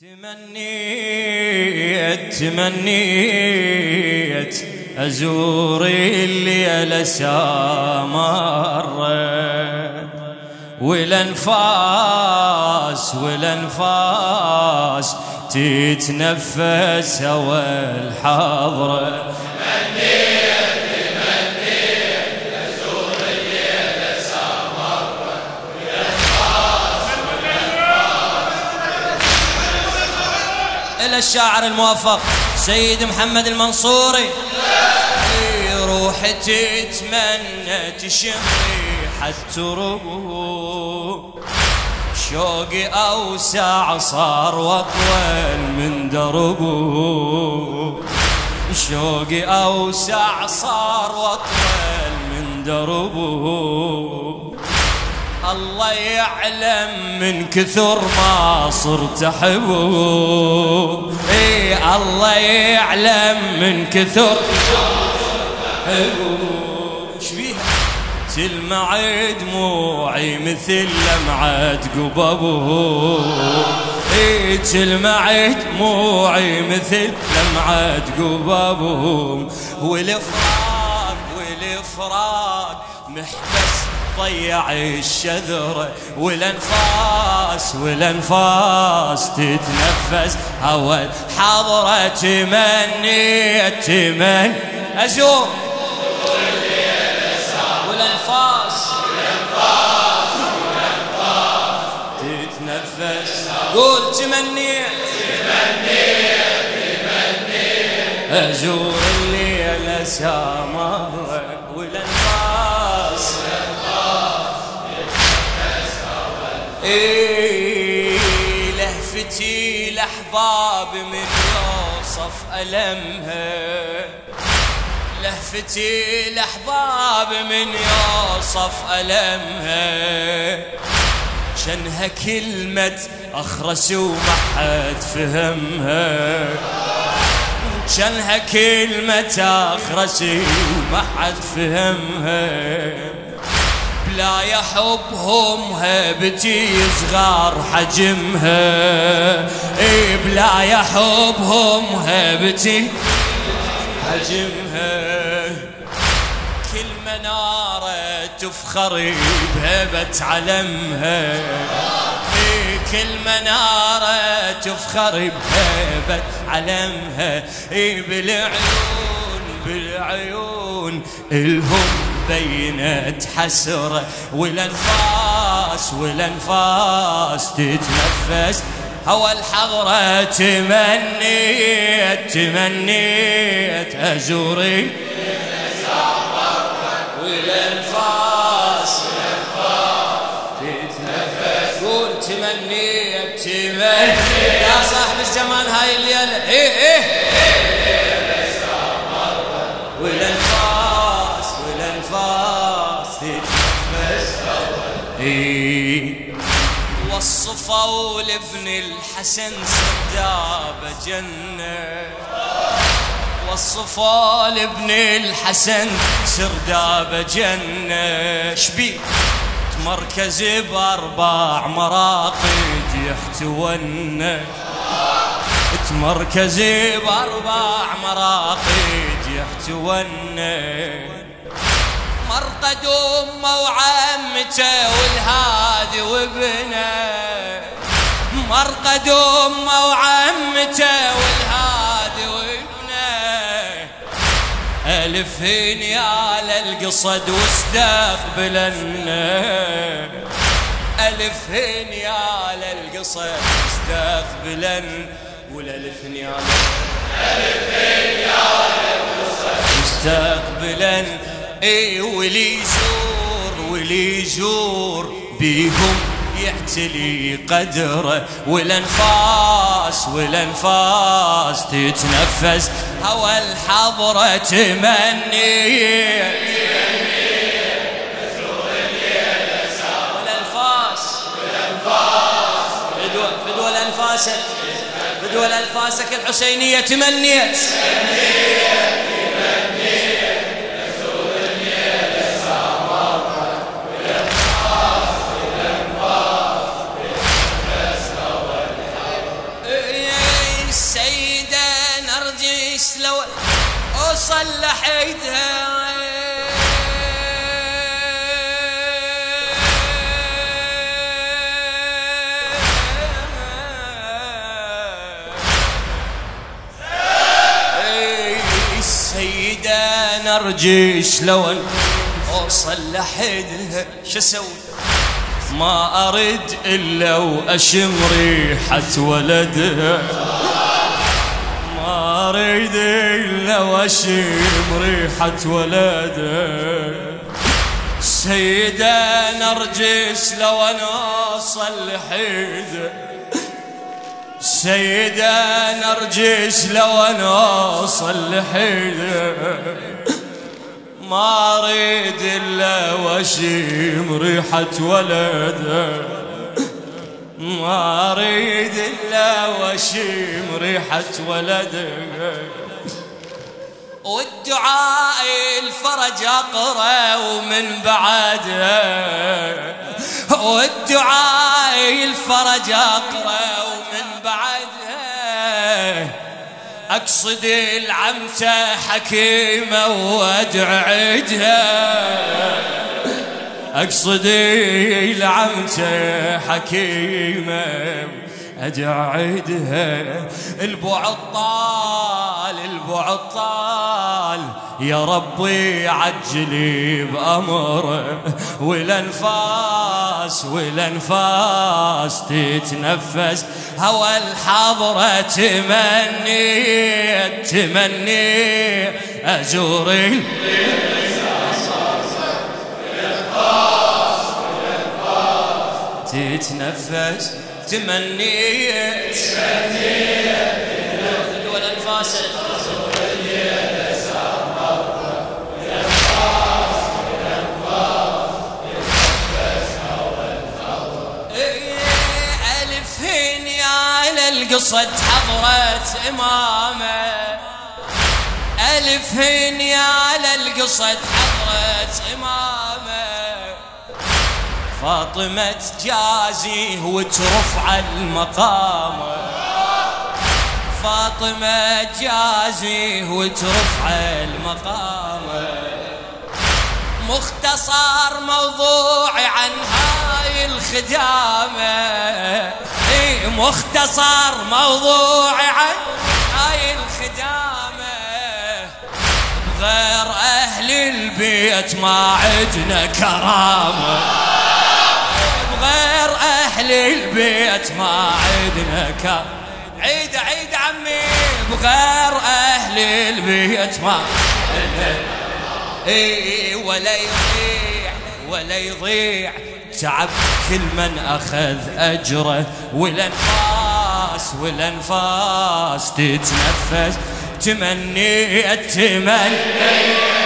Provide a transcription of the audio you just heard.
تمنيت تمنيت أزور الليل سامر والأنفاس والأنفاس تتنفس هوى الحضره الشاعر الموفق سيد محمد المنصوري. روحي تتمنى تشم ريحة ترب شوقي أوسع صار وأطول من دربه شوقي أوسع صار وأطول من دربه الله يعلم من كثر ما صرت احبه إي الله يعلم من كثر شبيها تلمع دموعي مثل لمعة قببه إي تلمع دموعي مثل لمعة قببهم والافراق والافراق محبس ضيع الشذرة والأنفاس والأنفاس تتنفس. هوى حضرة تمني تمن أزور. والأنفاس تتنفس. قول تمني تمني تمني أزور. الليل سامر والانفاس إيه لهفتي لأحباب من يوصف ألمها. لهفتي لأحباب من يوصف ألمها. شنها كلمة أخرس وما حد فهمها. شنها كلمة أخرس وما حد فهمها. لا يحبهم هبتي صغار حجمها. إي بلا يحبهم هبتي حجمها. كل منارة تفخر بهبة علمها. كل منارة تفخر بهبة علمها. بالعيون بالعيون إلهم بينت حسرة. والأنفاس والأنفاس تتنفس. هوى الحضرة تمنيت تمنيت أزوري. والأنفاس يا صاحب الزمان هاي الليلة إيه إيه وصفوا لابن الحسن سداب جنة وصفوا لابن الحسن سرداب جنة شبي تمركز بأربع مراقد يحتونا تمركز بأربع مراقد يحتونا مرقد امه وعمته والهادي وابنه مرقد امه وعمته والهادي الف يا للقصد واستقبلنا الف يا للقصد واستقبلن والالف يا الف يا للقصد واستقبلن اي ولي يزور ولي يزور بيهم يعتلي قدره والانفاس والانفاس تتنفس. هوى الحضرة تمني. والانفاس. فدوى فدوى الانفاسك فدوى الانفاسك الحسينية تمنيت. نرجي شلون اوصل لحدها شو أسوي؟ ما ارد إلا وأشم ريحة ولدها ما أريد إلا وأشم ريحة ولدها سيدة نرجس لو أنا اوصل لحدها سيدة نرجس لو أنا اصلح ما أريد إلا واشم ريحة ولده ما أريد إلا واشم ريحة ولده والدعاء الفرج أقرأ ومن بعده والدعاء الفرج أقرأ أقصد العمته حكيمة وادعدها أقصد العمته حكيمة ادعدها البعد طال البعد طال. يا ربي عجلي بأمره والأنفاس والأنفاس تتنفس. هوى الحضرة تمني تمني. أزوري تتنفس. تمني تمني والأنفاس القصد حضرة إمامة. ألف على القصد حضرة إمامة. فاطمة تجازيه وترفع المقام. فاطمة تجازيه وترفع المقام. مختصر موضوعي عن هاي الخدامة. مختصر موضوعي عن هاي الخدامة. غير أهل البيت ما عدنا كرامة. البيت ما عدنا كرامة عيد عيد عمي بغير أهل البيت ما. اي ولا يضيع ولا يضيع. تعب كل من أخذ أجره. والأنفاس والأنفاس تتنفس. تمني التمني